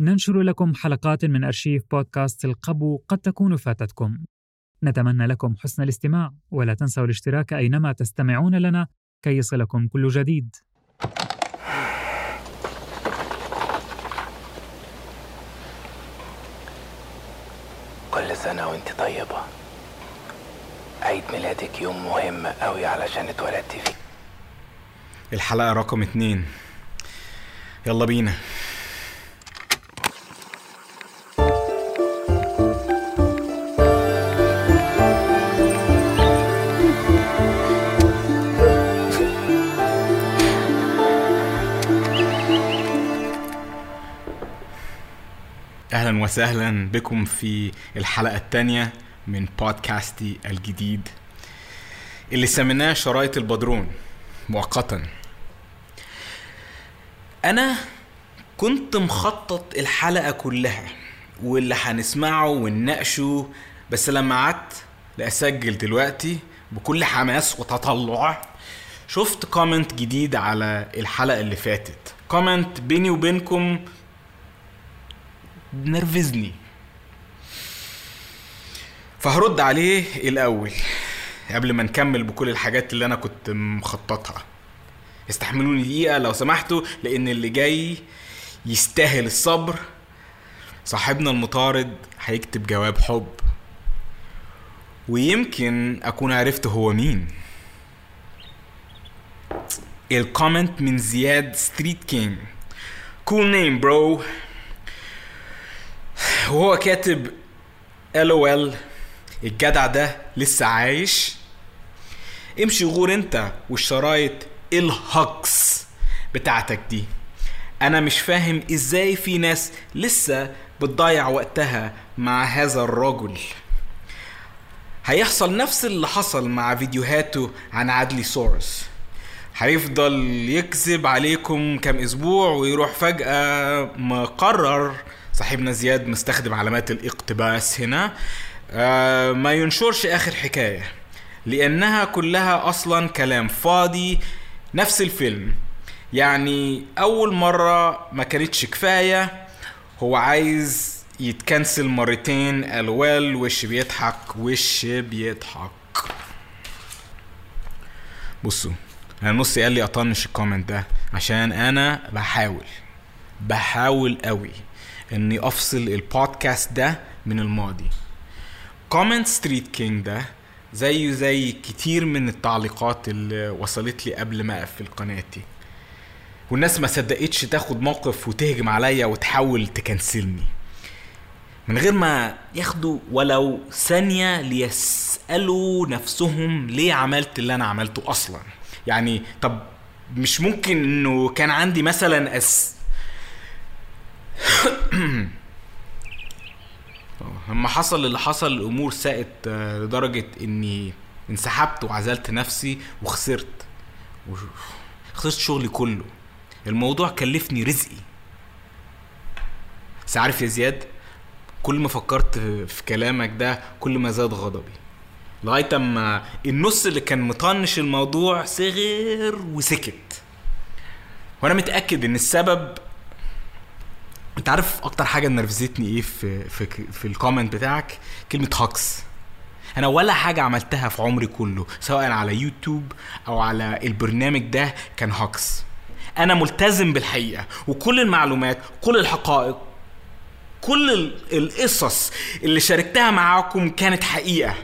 ننشر لكم حلقات من أرشيف بودكاست القبو قد تكون فاتتكم. نتمنى لكم حسن الاستماع ولا تنسوا الاشتراك أينما تستمعون لنا كي يصلكم كل جديد. كل سنة وانت طيبة. عيد ميلادك يوم مهم قوي علشان اتولدتي فيه. الحلقة رقم اتنين. يلا بينا. وسهلا بكم في الحلقة التانية من بودكاستي الجديد اللي سميناه شرايط البدرون مؤقتا. أنا كنت مخطط الحلقة كلها واللي هنسمعه ونناقشه بس لما قعدت لأسجل دلوقتي بكل حماس وتطلع شفت comment جديد على الحلقة اللي فاتت. comment بيني وبينكم نرفزني فهرد عليه الأول قبل ما نكمل بكل الحاجات اللي أنا كنت مخططها. استحملوني دقيقة لو سمحتوا لأن اللي جاي يستاهل الصبر. صاحبنا المطارد هيكتب جواب حب. ويمكن أكون عرفت هو مين. ال comment من زياد Street King. cool name bro وهو كاتب LOL الجدع ده لسه عايش. امشي غور انت والشرايط ال hoax بتاعتك دي. أنا مش فاهم إزاي في ناس لسه بتضيع وقتها مع هذا الرجل. هيحصل نفس اللي حصل مع فيديوهاته عن عدلي سورس. هيفضل يكذب عليكم كام أسبوع ويروح فجأة مقرر صاحبنا زياد مستخدم علامات الاقتباس هنا. آه ما ينشرش آخر حكاية لأنها كلها أصلا كلام فاضي نفس الفيلم. يعني أول مرة ما كانتش كفاية هو عايز يتكنسل مرتين الوال وش بيضحك وش بيضحك. بصوا أنا نصي قال لي أطنش الكومنت ده عشان أنا بحاول بحاول قوي. اني افصل البودكاست ده من الماضي. comment Street King ده زيه زي كتير من التعليقات اللي وصلت لي قبل ما أقفل قناتي. والناس ما صدقتش تاخد موقف وتهجم عليا وتحاول تكنسلني. من غير ما ياخدوا ولو ثانية ليسألوا نفسهم ليه عملت اللي أنا عملته أصلا. يعني طب مش ممكن إنه كان عندي مثلا أس لما حصل اللي حصل الأمور ساءت آه، لدرجة إني انسحبت وعزلت نفسي وخسرت. خسرت شغلي كله. الموضوع كلفني رزقي. بس عارف يا زياد كل ما فكرت في كلامك ده كل ما زاد غضبي. لغاية أما النص اللي كان مطنش الموضوع صغر وسكت. وأنا متأكد إن السبب انت عارف أكتر حاجة نرفزتني إيه في في في ال comment بتاعك؟ كلمة hoax أنا ولا حاجة عملتها في عمري كله سواء على يوتيوب أو على البرنامج ده كان hoax أنا ملتزم بالحقيقة وكل المعلومات كل الحقائق كل ال- القصص اللي شاركتها معاكم كانت حقيقة.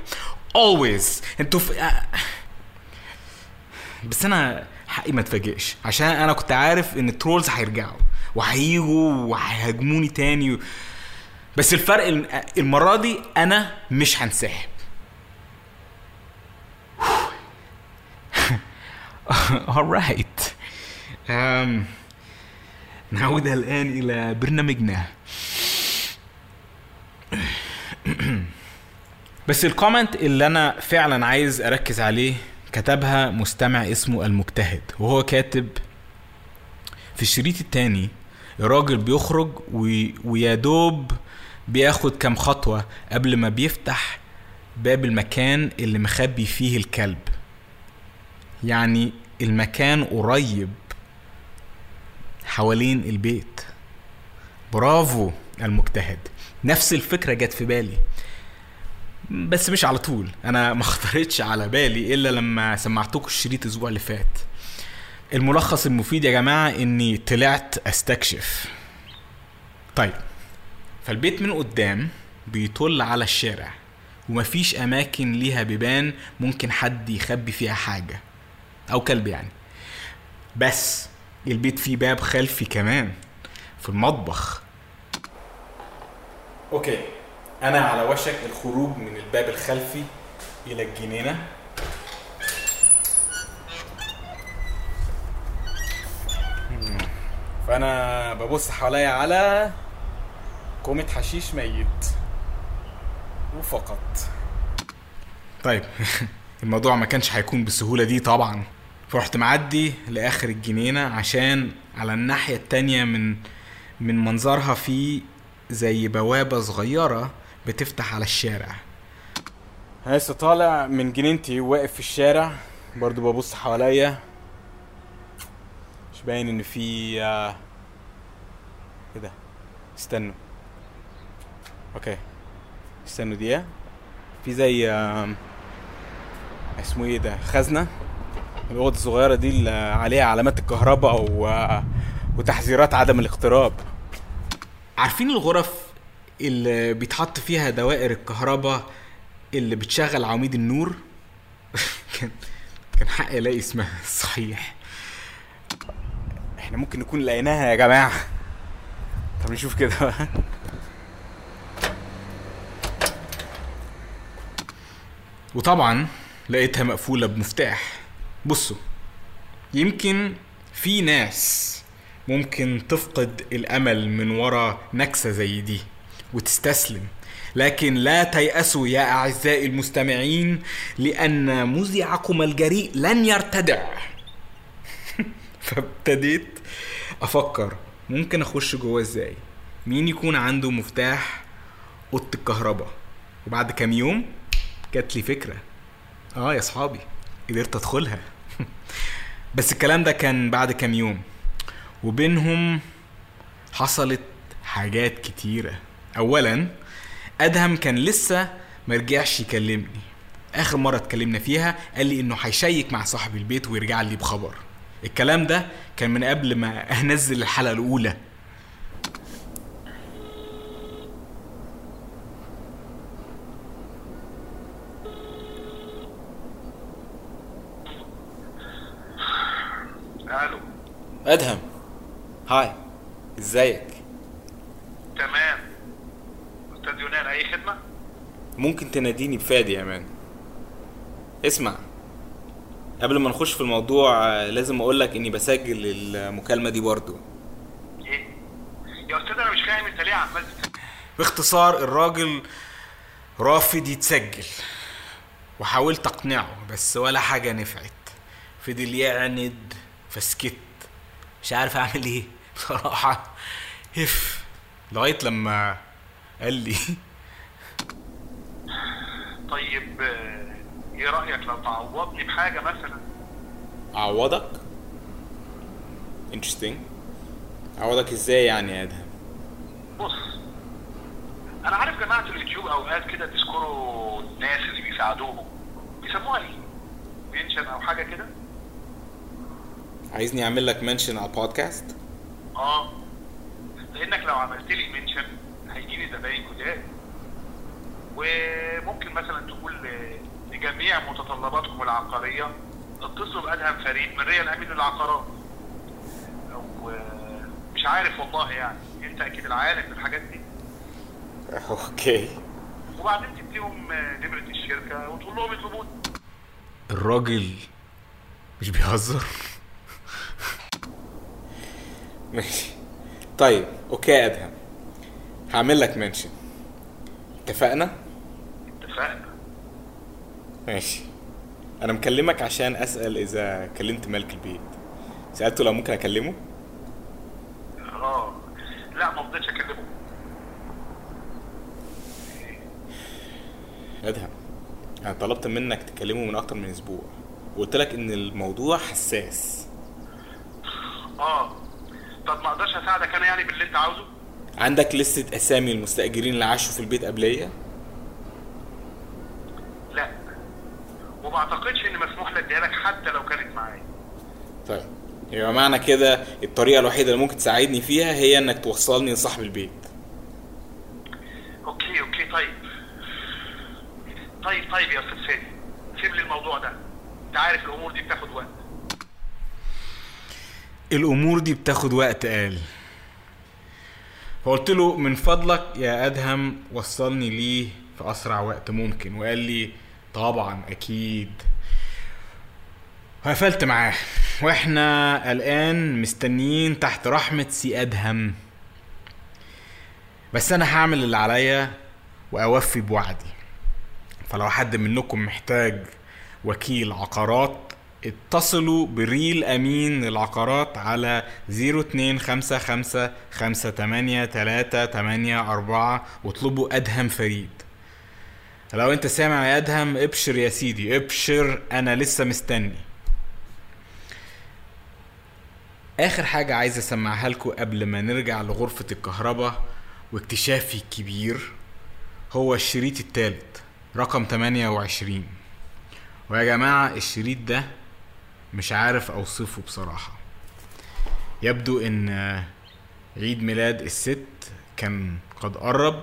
Always. أنتوا في بس أنا حقي ما اتفاجئش عشان أنا كنت عارف إن الترولز هيرجعوا. وهيجوا وهيهاجموني تاني. و... بس الفرق الم- المرة دي أنا مش هنسحب alright um, نعود الآن إلى برنامجنا. بس ال comment اللي أنا فعلا عايز أركز عليه كتبها مستمع اسمه المجتهد وهو كاتب في الشريط التاني الراجل بيخرج وي- ويا دوب بياخد كام خطوة قبل ما بيفتح باب المكان اللي مخبي فيه الكلب. يعني المكان قريب حوالين البيت. برافو المجتهد. نفس الفكرة جت في بالي. بس مش على طول. أنا ما خطرتش على بالي إلا لما سمعتكم الشريط الأسبوع اللي فات. الملخص المفيد يا جماعة إني طلعت أستكشف. طيب فالبيت من قدام بيطل على الشارع ومفيش أماكن ليها بيبان ممكن حد يخبي فيها حاجة أو كلب يعني. بس البيت فيه باب خلفي كمان في المطبخ. أوكي أنا على وشك الخروج من الباب الخلفي إلى الجنينة. فأنا ببص حواليا على كومة حشيش ميت. وفقط. طيب الموضوع ما كانش هيكون بالسهولة دي طبعا. فرحت معدي لآخر الجنينة عشان على الناحية التانية من من منظرها في زي بوابة صغيرة بتفتح على الشارع. لسه طالع من جنينتي وواقف في الشارع برضو ببص حواليا. مش باين إن في آه، إيه ده؟ استنوا. أوكي. استنوا دقيقة. في زي آم، اسمه إيه ده؟ خزنة. الأوض الصغيرة دي اللي عليها علامات الكهرباء و... وتحذيرات عدم الاقتراب. عارفين الغرف اللي بيتحط فيها دوائر الكهرباء اللي بتشغل عواميد النور؟ كان كان حقي الاقي اسمها صحيح. إحنا ممكن نكون لقيناها يا جماعة. طب نشوف كده. بقى. وطبعا لقيتها مقفولة بمفتاح. بصوا يمكن في ناس ممكن تفقد الأمل من ورا نكسة زي دي وتستسلم لكن لا تيأسوا يا أعزائي المستمعين لأن مذيعكم الجريء لن يرتدع. فابتديت أفكر ممكن أخش جوه إزاي؟ مين يكون عنده مفتاح أوضة الكهرباء؟ وبعد كام يوم جات لي فكرة. آه يا صحابي قدرت ادخلها. بس الكلام ده كان بعد كام يوم. وبينهم حصلت حاجات كتيرة. اولا أدهم كان لسه مرجعش يكلمني. آخر مرة اتكلمنا فيها قال لي إنه هيشيك مع صاحب البيت ويرجع لي بخبر. الكلام ده كان من قبل ما أنزل الحلقة الأولى. ألو. أدهم. هاي. إزيك؟ تمام. أستاذ يونان أي خدمة؟ ممكن تناديني بفادي يا مان. اسمع. قبل ما نخش في الموضوع آه، لازم أقول لك إني بسجل المكالمة دي برضو. إيه؟ يا أستاذ أنا مش فاهم أنت ليه عمال باختصار الراجل رافض يتسجل وحاولت أقنعه بس ولا حاجة نفعت. فضل يعند فسكت. مش عارف أعمل إيه. بصراحة هف. لغاية لما قال لي. طيب آه، إيه رأيك لو تعوضني بحاجة مثلا؟ أعوضك؟ Interesting. أعوضك إزاي يعني يا إدهم؟ بص أنا عارف جماعة اليوتيوب أوقات كده بيذكروا الناس اللي بيساعدوهم. بيسموها إيه؟ mention أو حاجة كده؟ عايزني أعمل لك mention على البودكاست؟ آه. لأنك لو عملت لي mention هيجي لي زباين جداد. وممكن مثلا تقول لجميع متطلباتكم العقارية. اتصلوا بأدهم فريد من ريل أمين للعقارات أو آه، مش عارف والله يعني انت أكيد العالم بالحاجات دي؟ okay. وبعدين تديهم آه، نمره الشركة وتقول لهم يطلبوني الراجل مش بيهزر. ماشي. طيب okay يا أدهم. هعمل لك mention. اتفقنا؟ اتفقنا. ماشي. أنا مكلمك عشان أسأل إذا كلمت ملك البيت. سألته لو ممكن أكلمه؟ آه. لا ما رضيتش أكلمه. ادهم أنا طلبت منك تكلمه من أكتر من أسبوع. وقلت لك إن الموضوع حساس. آه. طب ما أقدرش أساعدك أنا يعني باللي أنت عاوزه؟ عندك لستة أسامي المستأجرين اللي عاشوا في البيت قبلية لا وما أعتقدش إن مسموح لي اديها لك حتى لو كانت معايا. طيب. يبقى معنى كده الطريقة الوحيدة اللي ممكن تساعدني فيها هي إنك توصلني لصاحب البيت. okay okay طيب. طيب طيب يا أستاذ فادي سيب لي الموضوع ده. أنت عارف الأمور دي بتاخد وقت. الأمور دي بتاخد وقت قال. فقلت له من فضلك يا أدهم وصلني ليه في أسرع وقت ممكن. وقال لي طبعا أكيد. وقفلت معاه. وإحنا الان مستنيين تحت رحمة سي أدهم. بس أنا هعمل اللي عليا وأوفي بوعدي. فلو حد منكم محتاج وكيل عقارات اتصلوا بريل أمين للعقارات على 0255 58 واطلبوا أدهم فريد. لو انت سامع يا ادهم ابشر يا سيدي ابشر أنا لسه مستني. آخر حاجة عايز أسمعها لكم قبل ما نرجع لغرفة الكهرباء واكتشافي الكبير هو الشريط التالت رقم 28 ويا جماعة الشريط ده مش عارف أوصفه بصراحة. يبدو إن عيد ميلاد الست كان قد قرب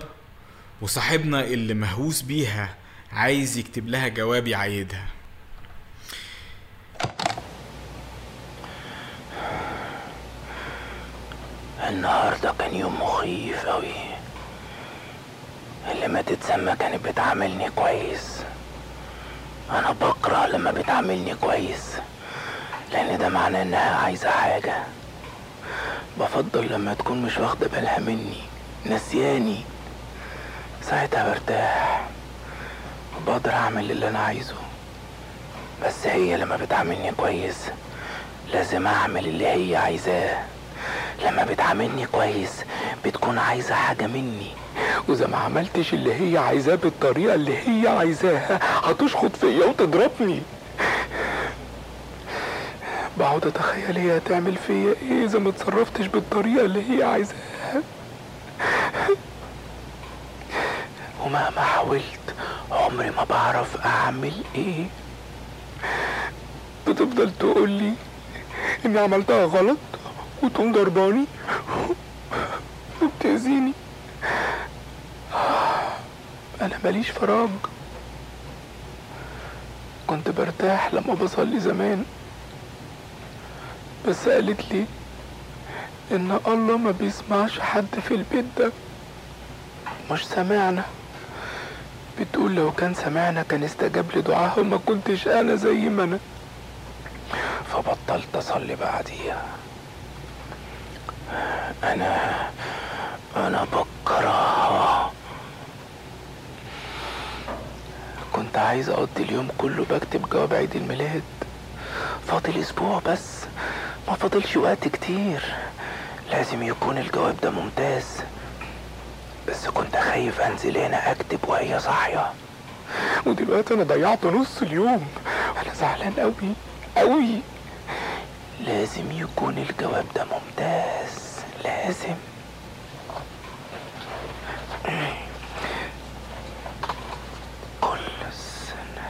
وصاحبنا اللي مهووس بيها عايز يكتب لها جواب يعيدها. النهاردة كان يوم مخيف أوي. اللي ما تتسمى كانت بتعاملني كويس. أنا بكره لما بتعاملني كويس لأن ده معناه إنها عايزة حاجة. بفضل لما تكون مش واخدة بالها مني نسياني. ساعتها برتاح. وبقدر أعمل اللي أنا عايزه. بس هي لما بتعاملني كويس لازم أعمل اللي هي عايزاه. لما بتعاملني كويس بتكون عايزة حاجة مني. وإذا ما عملتش اللي هي عايزاه بالطريقة اللي هي عايزاها هتشخط فيا وتضربني. بقعد أتخيل هي هتعمل فيا إيه إذا ما اتصرفتش بالطريقة اللي هي عايزاها. ومهما حاولت عمري ما بعرف أعمل إيه. بتفضل تقول لي إني عملتها غلط وتقوم ضرباني وبتأذيني. أنا ماليش فراغ. كنت برتاح لما بصلي زمان. بس قالت لي إن الله ما بيسمعش حد في البيت ده. مش سامعنا. بتقول لو كان سمعنا كان استجاب لدعاها وما كنتش أنا زي ما أنا. فبطلت أصلي بعديها. أنا أنا بكرهها. كنت عايز أقضي اليوم كله بكتب جواب عيد الميلاد. فاضل أسبوع بس ما فاضلش وقت كتير. لازم يكون الجواب ده ممتاز. بس كنت خايف أنزل هنا أكتب وهي صاحية. ودلوقتي أنا ضيعت نص اليوم. أنا زعلان أوي أوي. لازم يكون الجواب ده ممتاز لازم كل سنة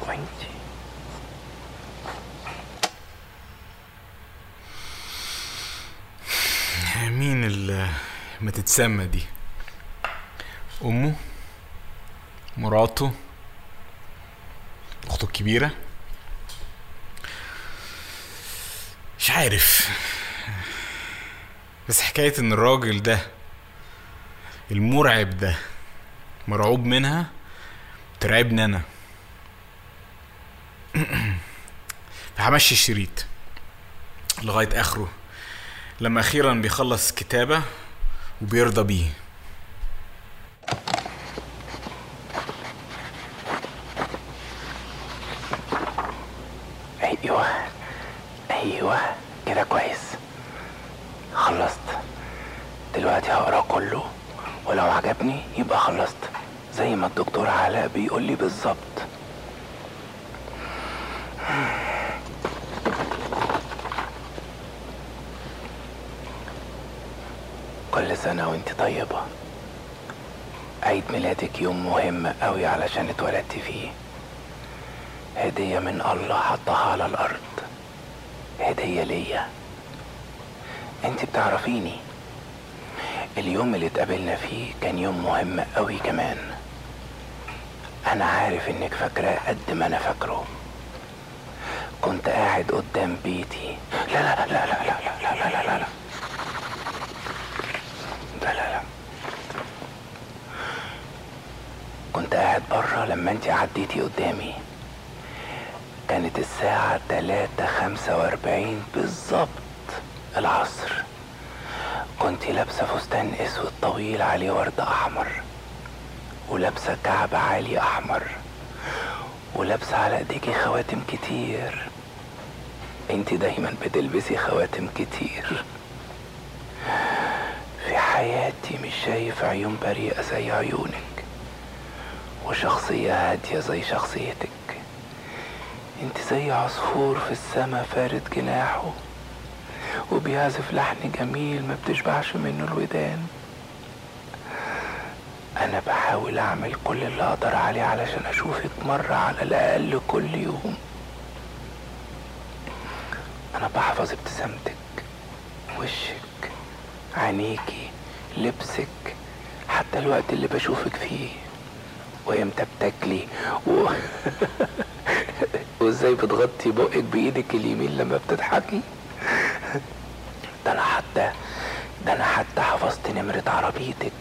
وانتي مين اللي ما تتسمى دي. أمه مراته أخته الكبيرة. مش عارف. بس حكاية إن الراجل ده المرعب ده مرعوب منها ترعبني أنا. فهمشي الشريط لغاية آخره. لما أخيرا بيخلص كتابة وبيرضى بيه أيوه أيوه كده كويس خلصت دلوقتي هقرا كله ولو عجبني يبقى خلصت زي ما الدكتور علاء بيقول لي بالظبط كل سنة وانت طيبة. عيد ميلادك يوم مهم قوي علشان اتولدت فيه. هدية من الله حطها على الأرض. هدية ليا. انت بتعرفيني. اليوم اللي اتقابلنا فيه كان يوم مهم قوي كمان. أنا عارف إنك فاكراه قد ما أنا فاكره. كنت قاعد قدام بيتي. لا لا لا لا لا لا لا لا لا لا لا لا لا كنت قاعد بره لما انت عديتي قدامي. كانت الساعة تلاتة خمسة وأربعين بالظبط العصر. كنت لابسة فستان أسود طويل عليه ورد أحمر ولابسة كعب عالي أحمر ولابسة على إيديكي خواتم كتير. انت دايما بتلبسي خواتم كتير. في حياتي مش شايف عيون بريئة زي عيونك. وشخصية هادية زي شخصيتك. انت زي عصفور في السما فارد جناحه وبيعزف لحن جميل ما بتشبعش منه الودان. أنا بحاول أعمل كل اللي أقدر عليه علشان اشوفك مرة على الأقل كل يوم. أنا بحفظ ابتسامتك وشك عينيكي لبسك حتى الوقت اللي بشوفك فيه. وامتى بتاكلي و... وازاي بتغطي بقك بإيدك اليمين لما بتضحكي؟ ده أنا حتى ده أنا حتى حفظت نمرة عربيتك.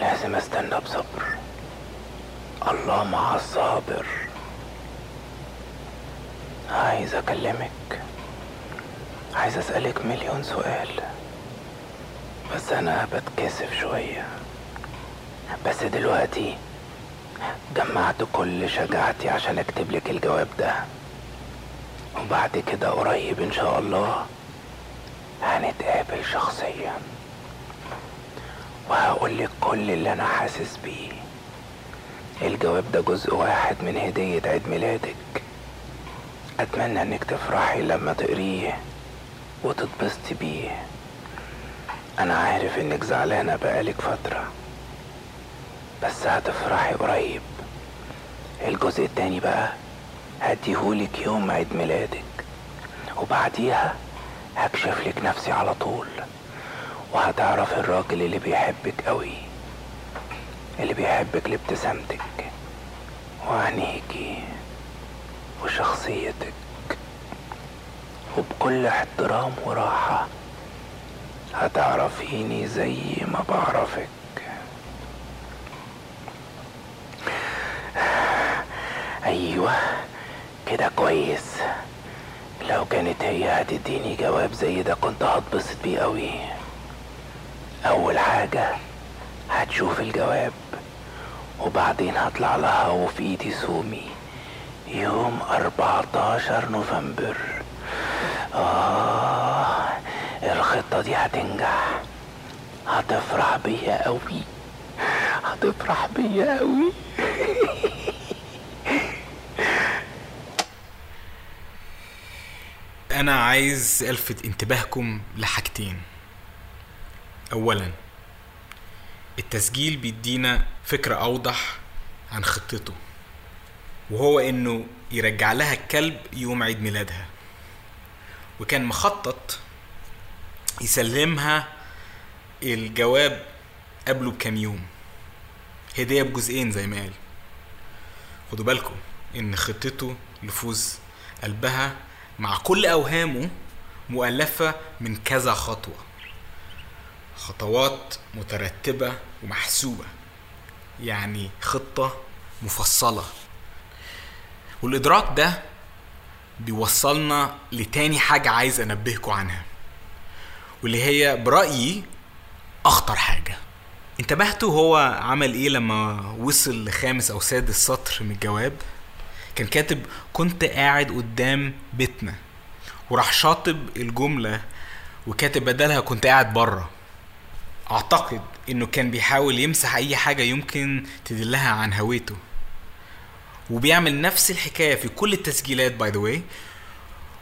لازم أستنى بصبر. الله مع الصابر. عايز أكلمك. عايز أسألك مليون سؤال. بس أنا بتكسف شوية. بس دلوقتي جمعت كل شجاعتي عشان اكتب لك الجواب ده. وبعد كده قريب إن شاء الله هنتقابل شخصيا. وهقول لك كل اللي أنا حاسس بيه. الجواب ده جزء واحد من هدية عيد ميلادك. أتمنى إنك تفرحي لما تقريه وتتبسطي بيه. أنا عارف إنك زعلانة بقالك فترة. بس هتفرحي قريب. الجزء التاني بقى هديهولك يوم عيد ميلادك. وبعديها هكشف لك نفسي على طول. وهتعرف الراجل اللي بيحبك قوي اللي بيحبك لابتسامتك وعينيكي وشخصيتك. وبكل احترام وراحة هتعرفيني زي ما بعرفك. أيوه كده كويس. لو كانت هي هتديني جواب زي ده كنت هتبسط بيه قوي أول حاجة هتشوف الجواب وبعدين هطلع لها وفي إيدي سومي. يوم 14 نوفمبر. آه الخطة دي هتنجح. هتفرح بيا قوي هتفرح بيا قوي أنا عايز ألفت انتباهكم لحاجتين. اولا التسجيل بيدينا فكرة أوضح عن خطته وهو إنه يرجع لها الكلب يوم عيد ميلادها وكان مخطط يسلمها الجواب قبله بكام يوم. هدية بجزئين زي ما قال. خدوا بالكم إن خطته لفوز قلبها مع كل أوهامه مؤلفة من كذا خطوة. خطوات مترتبة ومحسوبة. يعني خطة مفصلة. والإدراك ده بيوصلنا لتاني حاجة عايز أنبهكم عنها واللي هي برأيي أخطر حاجة. انتبهتوا هو عمل إيه لما وصل لخامس أو سادس سطر من الجواب؟ كان كاتب كنت قاعد قدام بيتنا وراح شاطب الجملة وكاتب بدلها كنت قاعد بره. أعتقد إنه كان بيحاول يمسح أي حاجة يمكن تدلها عن هويته. وبيعمل نفس الحكاية في كل التسجيلات by the way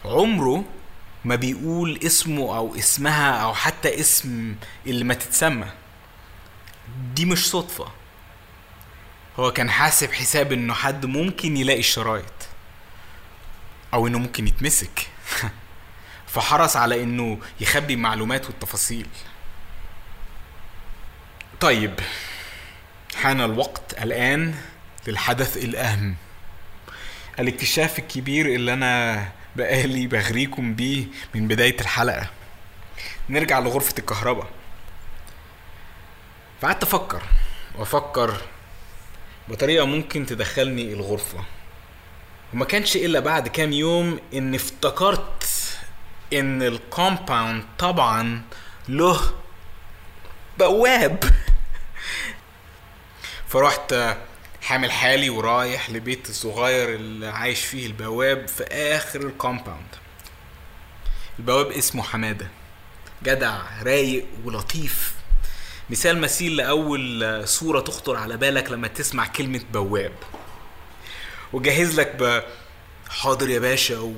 عمره ما بيقول اسمه أو اسمها أو حتى اسم اللي ما تتسمى. دي مش صدفة. هو كان حاسب حساب إنه حد ممكن يلاقي الشرايط أو إنه ممكن يتمسك. فحرص على إنه يخبي المعلومات والتفاصيل. طيب حان الوقت الآن للحدث الأهم. الاكتشاف الكبير اللي أنا بقالي بغريكم بيه من بداية الحلقة. نرجع لغرفة الكهرباء. فقعدت أفكر وأفكر بطريقة ممكن تدخلني الغرفة. وما كانش إلا بعد كام يوم إن افتكرت إن الكومباوند طبعا له بواب. فرحت حامل حالي ورايح لبيت الصغير اللي عايش فيه البواب في آخر الكومباوند. البواب اسمه حمادة. جدع رايق ولطيف. مثال مثيل لأول صوره تخطر على بالك لما تسمع كلمة بواب. وجهز لك ب حاضر يا باشا و...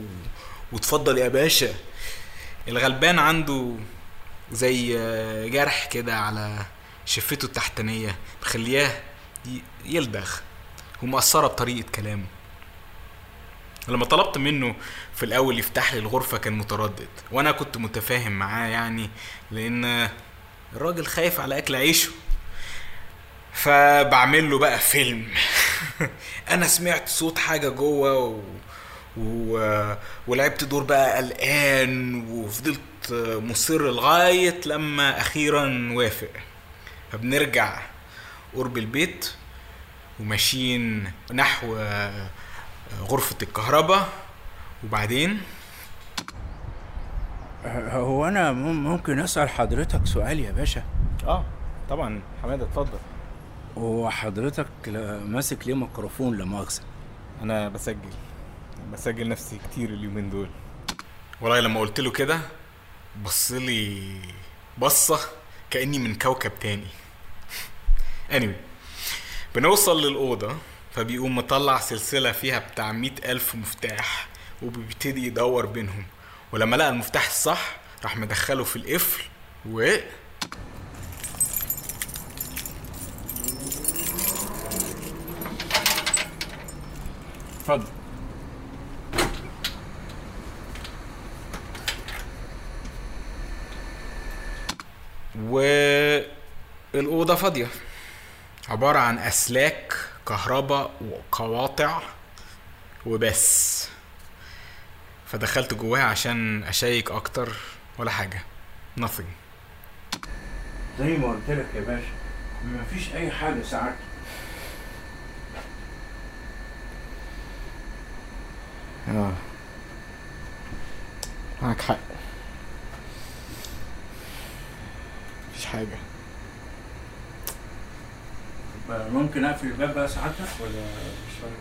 وتفضل يا باشا. الغلبان عنده زي جرح كده على شفته التحتانية مخلياه يلدغ ومأثرة بطريقة كلامه. لما طلبت منه في الأول يفتح لي الغرفة كان متردد وأنا كنت متفاهم معاه يعني لأن الراجل خايف على أكل عيشه. فبعمل له بقى فيلم. أنا سمعت صوت حاجة جوه و... و... ولعبت دور بقى قلقان وفضلت مصر لغاية لما أخيرا وافق. فبنرجع قرب البيت وماشيين نحو غرفة الكهرباء. وبعدين هو أنا مم- ممكن أسأل حضرتك سؤال يا باشا؟ آه طبعا. حمادة اتفضل. هو حضرتك ماسك ليه ميكروفون لا مؤاخذة؟ أنا بسجل. بسجل نفسي كتير اليومين دول. والله لما قلت له كده بص لي بصة كأني من كوكب تاني. Anyway بنوصل للأوضة فبيقوم مطلع سلسلة فيها بتاع مئة ألف مفتاح وبيبتدي يدور بينهم. ولما لقى المفتاح الصح راح مدخله في القفل و اتفضل. والأوضة فاضية. عبارة عن أسلاك كهرباء وقواطع وبس. فدخلت جواها عشان أشيك أكتر ولا حاجة. Nothing. زي ما قلت لك يا باشا مفيش أي حاجة ساعات آه. معاك حق. مفيش حاجة. ممكن أقفل الباب بقى ساعتك ولا مش فاهم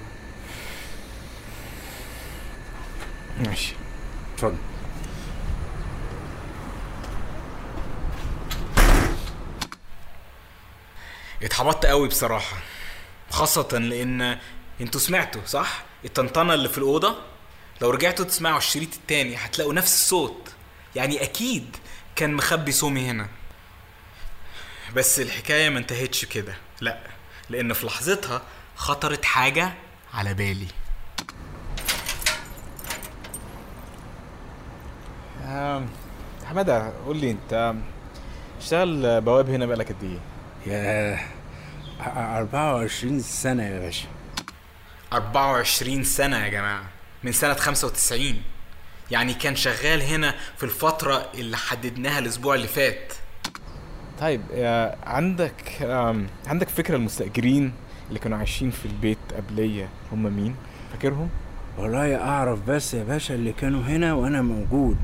ماشي. اتفضل. اتحبطت قوي بصراحة خاصة لأن أنتوا سمعتوا صح؟ الطنطنة اللي في الأوضة؟ لو رجعتوا تسمعوا الشريط التاني هتلاقوا نفس الصوت يعني أكيد كان مخبي سومي هنا. بس الحكاية ما انتهتش كده لأ لأن في لحظتها خطرت حاجة على بالي. حمادة قول لي انت اشتغل بواب هنا بقالك قد إيه؟ يا 24 سنة يا باشا 24 سنة يا جماعة من سنة 95 يعني كان شغال هنا في الفترة اللي حددناها الأسبوع اللي فات طيب آه، عندك آم، عندك فكرة المستأجرين اللي كانوا عايشين في البيت قبلية هم مين؟ فاكرهم؟ والله أعرف بس يا باشا اللي كانوا هنا وأنا موجود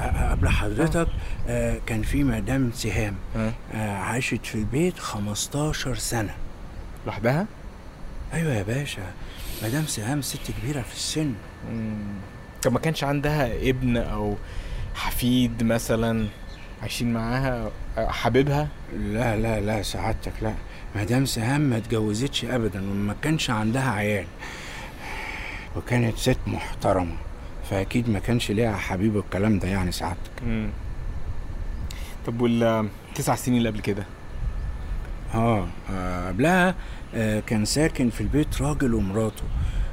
قبل حضرتك آه كان في مدام سهام ها؟ آه عاشت في البيت 15 سنة لوحدها؟ أيوه يا باشا مدام سهام ست كبيرة في السن. طب ما كانش عندها ابن أو حفيد مثلا عايشين معاها آه، حبيبها؟ لا لا لا سعادتك لا مدام سهام ما اتجوزتش ابدا وما كانش عندها عيال وكانت ست محترمة فأكيد ما كانش ليها حبيب الكلام ده يعني سعادتك مم. طب وال تسع سنين اللي قبل كده؟ آه آه، قبلها آه كان ساكن في البيت راجل ومراته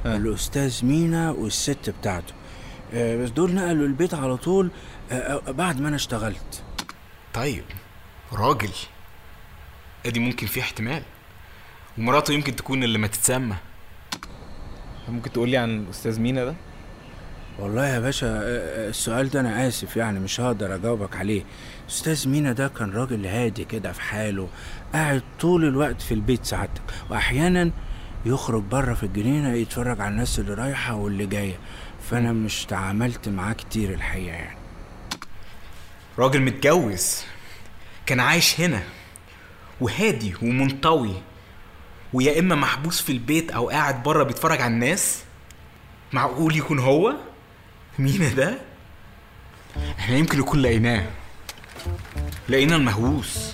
آه. الأستاذ مينا والست بتاعته. آه بس دول نقلوا البيت على طول آه آه، بعد ما أنا اشتغلت. طيب راجل. أدي ممكن فيه احتمال. ومراته يمكن تكون اللي ما تتسمى. ممكن تقول لي عن الأستاذ مينا ده؟ والله يا باشا السؤال ده أنا آسف يعني مش هقدر أجاوبك عليه. أستاذ مينا ده كان راجل هادي كده في حاله قاعد طول الوقت في البيت سعادتك واحيانا يخرج بره في الجنينة يتفرج على الناس اللي رايحة واللي جاية. فأنا مش تعاملت معاه كتير الحقيقة يعني. راجل متجوز كان عايش هنا وهادي ومنطوي ويا إما محبوس في البيت أو قاعد بره بيتفرج على الناس معقول يكون هو؟ مين ده؟ إحنا يمكن يكون لقيناه. لقينا المهووس.